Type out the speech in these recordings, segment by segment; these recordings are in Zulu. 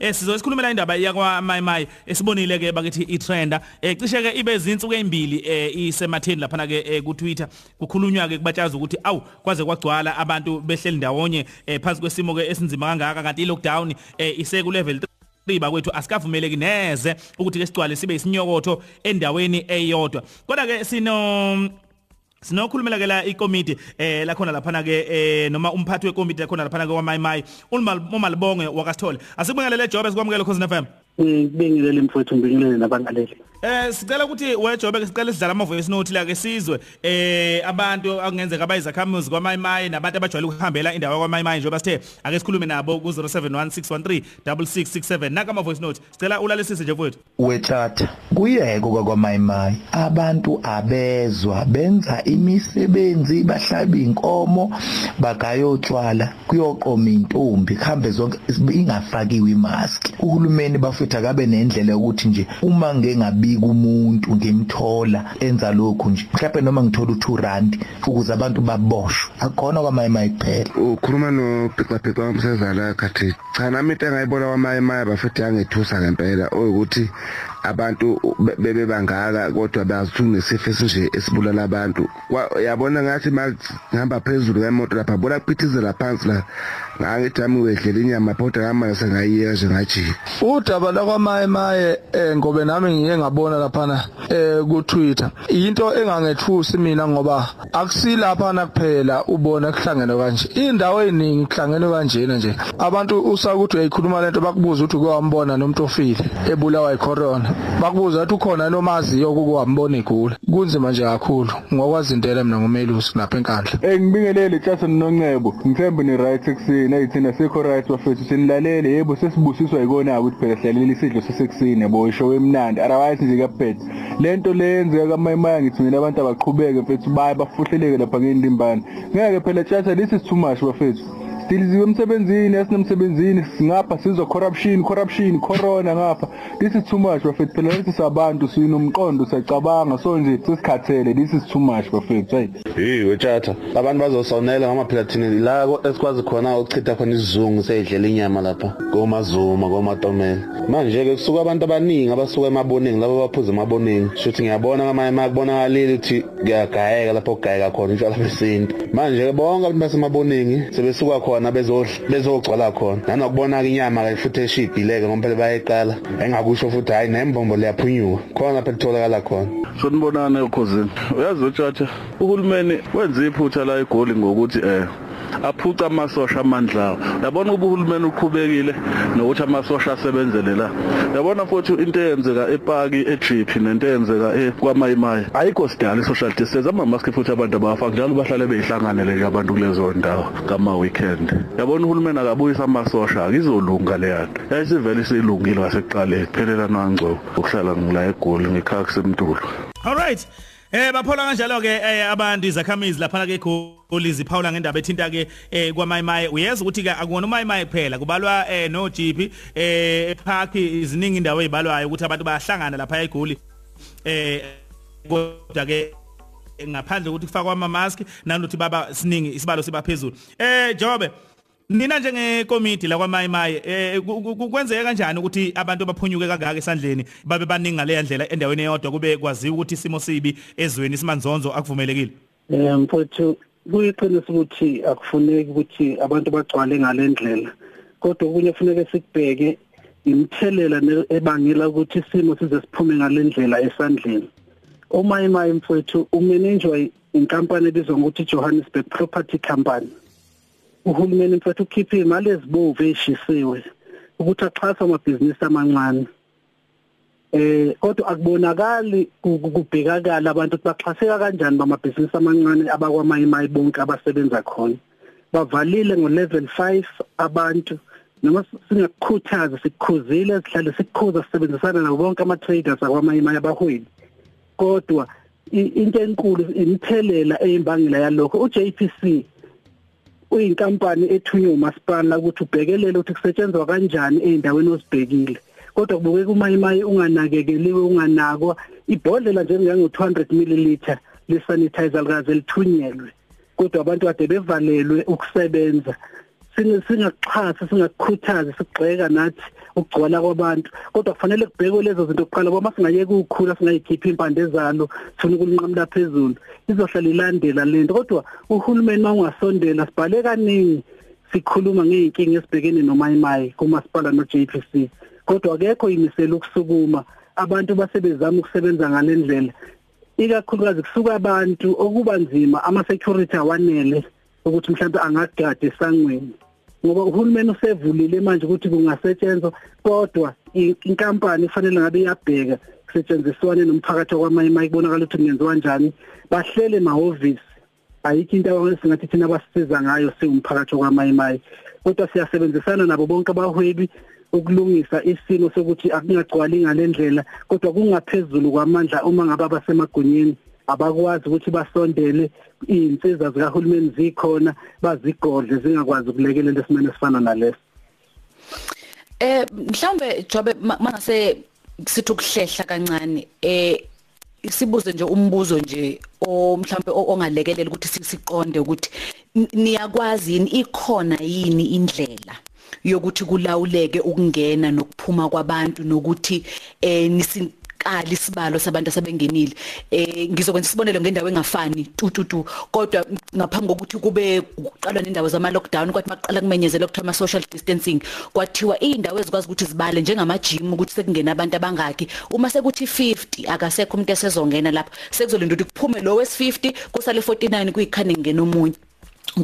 eh sizosikhulumela indaba yakwa Mai Mai esibonile ke bakithi itrenda. Eh cishe ke ibe izinsuku ezimbili eh isematheni lapha ke ku Twitter kukhulunywa ke kubatshaza ukuthi awu kwaze kwagcwala abantu behleli ndawonye eh phansi kwesimo ke esinzima kangaka kanti i lockdown eh ise ku level riba kwethu asikavumeleki neze ukuthi ke sigcwale sibe isinyokotho endaweni eyodwa. Kodwa ke sino Sinokhulumela ke la ikomiti eh la khona lapha ke eh noma umphathi wekomiti lakhona lapha ke waMayimayi umalibonge wakasithole asikubingelele job esikwamukele khosini FM ngibingelele mfowethu ngibingelele nabangaleli. Eh sicela ukuthi wejobe sicela sidlala ama voice note la ke sizwe. Eh abantu akungenzeka abayizakhamuzi kwaMayimayi nabantu abajwayele ukuhambela indawo kwaMayimayi njengoba sithe ake sikhulume nabo ku 0716136667 naka ama voice note. Sicela ulalisise nje mfowethu. Wethatha kuyeko kwaMayimayi abantu abezwa benza imisebenzi bahlaba inkomo bagayotshwala kuyoqoma intombi kuhambe zonke ingafakiwe imask. Uhulumeni bafethu akabe nendlela yokuthi nje uma ngengabi ngibika umuntu ngimthola enza lokhu nje. Mhlawumbe noma ngithola u2 rand ukuze abantu baboshwe. Akona kwamaye maye kuphela ukhuluma no Pica Pica wamsezala khathi cha nami into engayibona kwamaye maye bafuthi yangethusa ngempela ukuthi abantu bebe bangaka kodwa bazithunga nesifo esinje esibulala abantu. Yabona ngathi ngihamba phezulu ngemoto lapha bona kuphithizela phansi la ngangithi ami wedlela inyama phoda ngamanje sengayiyeka nje ngajika udaba lakwamaye maye ngobe nami ngiye ngabona laphana eh ku Twitter into engangethusi mina ngoba akusilapha nakuphela ubona kuhlangene kanje. Indawo eziningi kuhlangene kanjena nje. Abantu usakuthi uyayikhuluma lento bakubuza ukuthi kwambona nomuntu ofile ebulawa icorona bakubuza ukuthi ukhona nomaziyo ukukwambona igula. Kunzima nje kakhulu. Ngokwazi intela mina ngomelusi lapha enkandla. Eh ngibingelele Jason Nongcebo ngithemba ni right ekuseni ayithina sekho right bafethu. Sinilalele yebo sesibusiswa yikona ukuthi phela silalela isidlo sasekuseni yabo isho wemnandi. Otherwise nje kaphethe lento leyenzeka kamayimaya ngithi mina abantu abaqhubeke mfethu baye bafuhleleke lapha ngendimbane ngeke phela Jason this is too much bafethu. Sidiliziwe emsebenzini esinemsebenzini singapha sizwa corruption corruption corona ngapha. This is too much bafethu. Phela lethi sabantu sinomqondo siyacabanga. So nje sesikhathele this is too much bafethu hey hey wethatha. Abantu bazosonela ngama phela thina la esikwazi khona ukuchitha khona isizungu seyidlela inyama lapha. Komazuma komatomela. Manje ke kusuka abantu abaningi abasuka emaboningi labo baphuza emaboningi shothi ngiyabona ngamanye makubonakala ukuthi kuyagayeka lapho kugayeka khona utshwala besintu manje bonke abantu basemaboningi sebesuka khona. Khona bezogcwala khona. Nanokubona ke inyama ke futhi eshibhileke ngoba phela bayayiqala. Engakusho futhi hayi nembombo liyaphunyuka. Khona phela kutholakala khona. So nibonana ekhosini uyazi utshatha uhulumeni wenze iphutha la egoli ngokuthi eh aphuca amasosha amandla yabona uba uhulumeni uqhubekile nokuthi amasosha asebenzele la? Yabona futhi into eyenzeka epaki eGP nento eyenzeka kwaMayimayi ayikho sidala social distance ama mask futhi abantu abafa. Njalo bahlale beyihlanganele nje abantu kulezo ndawo kama weekend yabona uhulumeni akabuyisa amasosha akizolunga le yanto yayisivele silungile ngasekuqaleni phelela nangco ukuhlala ngila egoli ngekhaya kusemntulu all right. Eh baphola kanjalo ke abantu izakhamizi lapha ke eGoli ziphawula ngendaba ethinta ke kwaMayimayi uyeza ukuthi ke akuona uMayimayi kuphela kubalwa no GP eh epark iziningi indawo ezibalwayo ukuthi abantu bayahlangana lapha eGoli. Eh kodwa ke ngaphandle ukuthi kufakwa ama mask nanokuthi baba siningi isibalo sibaphezulu eh Jobe Nina njengekomiti la kwaMayimayi eh kwenzeka kanjani ukuthi abantu baphunyuke kangaka esandleni babe baningi ngale ndlela endaweni eyodwa kube kwaziwa ukuthi isimo sibi ezweni simanzonzo akuvumelekile? Eh mfowethu kuyiqiniso ukuthi akufuneki ukuthi abantu bagcwale ngale ndlela kodwa kunye kufuneka sikubheke imithelela ebangela ukuthi isimo size siphume ngale ndlela esandleni. uMayimayi mfowethu umanejwa inkampani ebizwa ngokuthi Johannesburg Property Company. Uhulumeni mfethu ukhiphe imali ezibovu eshisiwe ukuthi axhasa amabhizinisi amancane. Eh kodwa akubonakali kubhekakala abantu ukuthi baxhaseka kanjani bamabhizinisi amancane abakwamayimayi bonke abasebenza khona. Bavalile ngo level 5 abantu noma singakukhuthaza sikukhuzile sihlale sikukhuza sisebenzisana nabo bonke ama traders akwamayimayi abahwebi. Kodwa into enkulu imithelela eyimbangela yalokho uJPC uyinkampani ethunywe umasipala ukuthi ubhekelele ukuthi kusetshenzwa kanjani eindaweni osibhekile kodwa kubukeka umayimayi unganakekeliwe unganakwa ibhodlela njengango 200 ml lesanitizer likaze lithunyelwe. Kodwa abantu kade bevalelwe ukusebenza. Singaxhasa singakukhuthaza sigxeka nathi ukugcwala kwabantu. Kodwa kufanele kubhekwe lezo zinto kuqala ngoba singayeke ukukhula singayikhiphi impande zalo sifuna ukunqamla phezulu. Izohlala ilandela lento kodwa uhulumeni mawungasondela sibhale kaningi sikhuluma ngeenkinga esibhekene nomayimayi kumasipala no JPC kodwa akekho imisela ukusukuma. Abantu basebezama ukusebenza ngalendlela ikakhulukazi kusuka abantu okuba nzima ama security awanele ukuthi mhlawumbe angagada esangweni. Ngoba uhulumeni usevulile manje ukuthi kungasetshenzwa kodwa inkampani kufanele ngabe iyabheka kusetshenziswane nomphakathi kwamayimayi kubonakala ukuthi kungenziwa kanjani bahlele emahhovisi. Ayikho into esingathi thina basisiza ngayo siwumphakathi kwamayimayi kodwa siyasebenzisana nabo bonke abahwebi ukulungisa isimo sokuthi akungagcwali ngalendlela kodwa kungaphezulu kwamandla uma ngabe abasemagunyeni abakwazi ukuthi basondele izinsiza zikahulumeni zikhona bazigodle zingakwazi ukulekelela esimene sifana naleso. Eh mhlawumbe jobe mangase sithi ukuhlehla kancane eh sibuze nje umbuzo nje o mhlawumbe ongalekelela ukuthi siqonde ukuthi niyakwazi yini ikhona yini indlela yokuthi kulawuleke ukungena nokuphuma kwabantu nokuthi eh nisikali isibalo sabantu asebengenile. Eh ngizokwenza isibonelo ngendawo engafani tututu kodwa ngaphambi kokuthi kube uqalwa nendawo zama lockdown kwathi maqala kumenyezela ukuthiwa ama social distancing kwathiwa indawo ezikwazi ukuthi zibale njengama gym ukuthi sekungena abantu abangaki. Uma sekuthi 50 akasekho umuntu esezongena lapho sekuzolinda ukuthi kuphume lo wes 50 kusale 49 kuyikhane ngena omunye.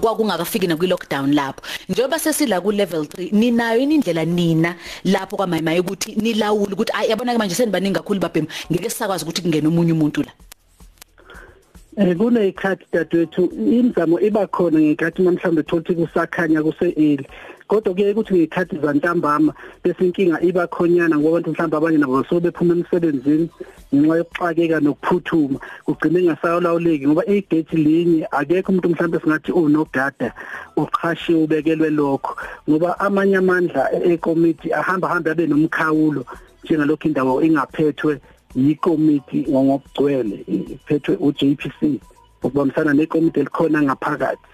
Kwakungakafiki na kwi lockdown lapho. Njengoba sesila ku level 3 ninayo indlela nina lapho kwamayimaya ukuthi nilawule ukuthi ay yabona ke manje senibaningi kakhulu babhema ngeke sakwazi ukuthi kungene umunye umuntu la. Eh kune ikhathi dadwethu imizamo iba khona ngekhathi namhlanje thothi kusakhanya kuse early kodwa kuye ukuthi ngekhathi zantambama bese inkinga iba khonyana ngoba abantu mhlawumbe abanye nabo so bephuma emsebenzini ngenxa yokuxakeka nokuphuthuma. Kugcine ngasayolawuleki ngoba igate linye akekho umuntu mhlawumbe singathi unogada uqhashiwe ubekelwe lokho. Ngoba amanye amandla ekomiti ahamba hamba abe nomkhawulo njengalokho indawo ingaphethwe yikomiti ngokugcwele iphethwe uJPC ukubambisana nekomiti elikhona ngaphakathi.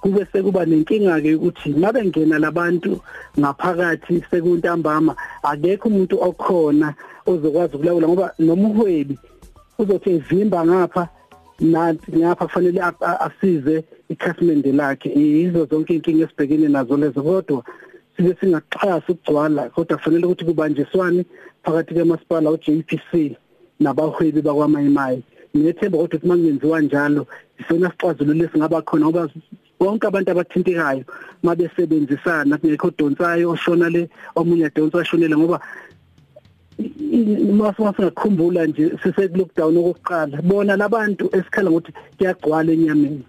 Kube sekuba nenkinga ke ukuthi mabe ngena labantu ngaphakathi sekuntambama akekho umuntu okhona ozokwazi ukulawula ngoba noma uhwebi uzothi evimba ngapha nathi ngapha kufanele asize ikhasimende lakhe. Izo zonke inkinga esibhekene nazo lezo kodwa sibe singaxhasa ukugcwala kodwa kufanele ukuthi kubanjiswane phakathi kwamasipala uJPC nabahwebi bakwamayimayi ngethemba kodwa uma kungenziwa njalo isona sixazululo lesingaba khona ngoba bonke abantu abathintekayo mabesebenzisana. Kungekho donsayo oshona le omunye adonsa ashonele ngoba mase singakhumbula nje sise lockdown okokuqala bona labantu esikhala ukuthi kuyagcwala enyameni.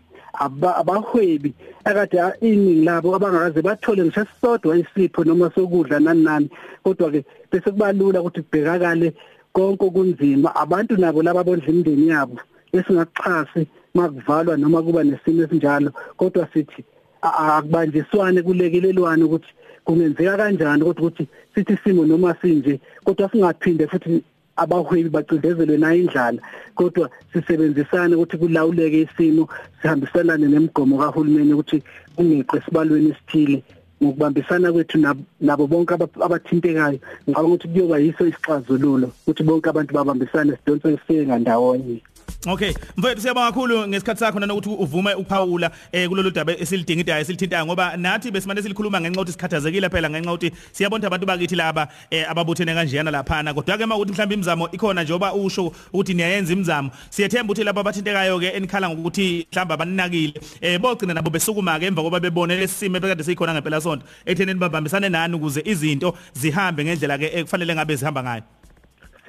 Abahwebi akade iningi labo abangakaze bathole ngisho sisodwa isipho noma sokudla nani nani kodwa ke bese kubalula ukuthi kubhekakale konke okunzima. Abantu nabo laba bondla imindeni yabo esingaxhasi makuvalwa noma kuba nesimo esinjalo kodwa sithi akubanjiswane kulekelelwane ukuthi kungenzeka kanjani kodwa ukuthi sithi simo noma sinje kodwa singaphinde futhi abahwebi bacindezelwe nayo indlala kodwa sisebenzisane ukuthi kulawuleke isimo sihambiselane nemigomo kahulumeni ukuthi kungeqe esibalweni esithile ngokubambisana kwethu nabo bonke abathintekayo ngicabanga ukuthi kuyoba yiso isixazululo ukuthi bonke abantu babambisane sidonse sifike ngandawonye Okay, mfethu siyabonga kakhulu ngesikhathi sakho nanokuthi uvume ukuphawula eh kulolu daba esilidingidayo esilithintayo ngoba nathi besimane silikhuluma ngenxa ukuthi sikhathazekile phela ngenxa ukuthi siyabona abantu bakithi laba eh ababuthene kanjeyana laphana. Kodwa ke mawukuthi mhlawumbe imizamo ikhona njengoba usho ukuthi niyayenza imizamo siyethemba ukuthi laba abathintekayo ke enikhala ngokuthi mhlawumbe abaninakile eh bogcina nabo besukuma ke emva koba bebone lesimo bekade sikhona ngempela sonto etheneni babambisane nani ukuze izinto zihambe ngendlela ke ekufanele ngabe zihamba ngayo.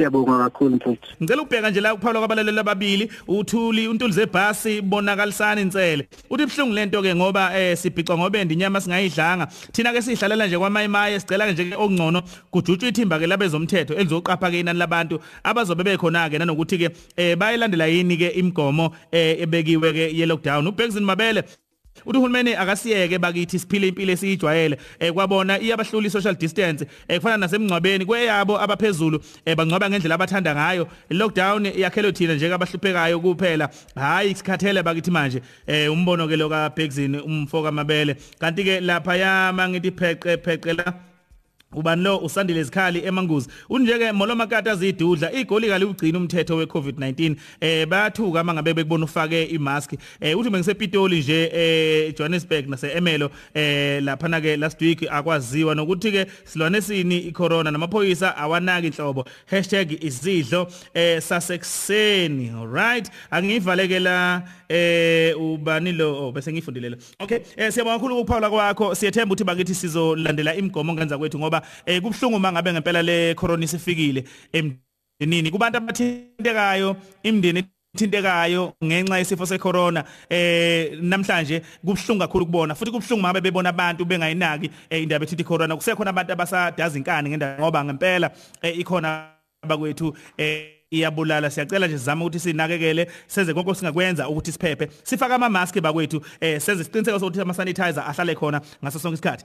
Siyabonga kakhulu mfowethu. Ngicela ukubheka nje la kuphawula kwabalaleli ababili uthuli untuli zebhasi bonakalisana insele uthi ibhlungu lento ke ngoba eh sibhica ngobe ndinyama singayidlanga. Thina ke sihlalela nje kwamayimaye sicela ke nje okungcono kujutshwe ithimba ke labezomthetho elizoqapha ke inani labantu abazobe bekhona ke nanokuthi ke eh bayilandela yini ke imigomo eh ebekiwe ke ye lockdown ubhekizini mabele uthi uhulumeni akasiyeke bakithi siphile impilo esiyijwayele. Eh kwabona iyabahlula social distance eh kufana nasemngcwabeni kweyabo abaphezulu eh bangcwaba ngendlela abathanda ngayo. Lockdown yakhelwe thina nje abahluphekayo kuphela. Hayi isikhathele bakithi manje. Umbono ke lo ka Bexini umfoka mabele. Kanti ke lapha ya mangithi pheqe pheqe la. Ubani lo usandile izikhali emanguzi. Unjeke molo makata zidudla igoli kali ugcina umthetho weCovid-19 eh bayathuka mangabe bekubona ufake imask. Eh uthi bengisepitoli nje eh Johannesburg nase Emelo eh lapha ke last week akwaziwa nokuthi ke silwane sini icorona namaphoyisa awanaki inhlobo #izidlo eh sasekuseni alright? Angivalekela eh ubani lo? Oh bese ngifundile okay eh siyabonga kakhulu ukuphawula kwakho. Siyethemba ukuthi bakithi sizolandela imigomo ngenza kwethu ngoba eh kubhlungu mangabe ngempela le corona isifikile emndenini. Kubantu abathintekayo imndeni thintekayo ngenxa yesifo secorona eh namhlanje kubhlungu kakhulu kubona. Futhi kubhlungu mabe bebona abantu bengayinaki eh, indaba ethithi corona kusekhona abantu abasadaza inkani ngendaba ngoba ngempela eh, ikhona abakwethu eh iyabulala. Siyacela nje sizama ukuthi sinakekele senze konke singakwenza ukuthi siphephe. Sifaka ama mask bakwethu eh senze isiqiniseko sokuthi ama sanitizer ahlale khona ngaso sonke isikhathi.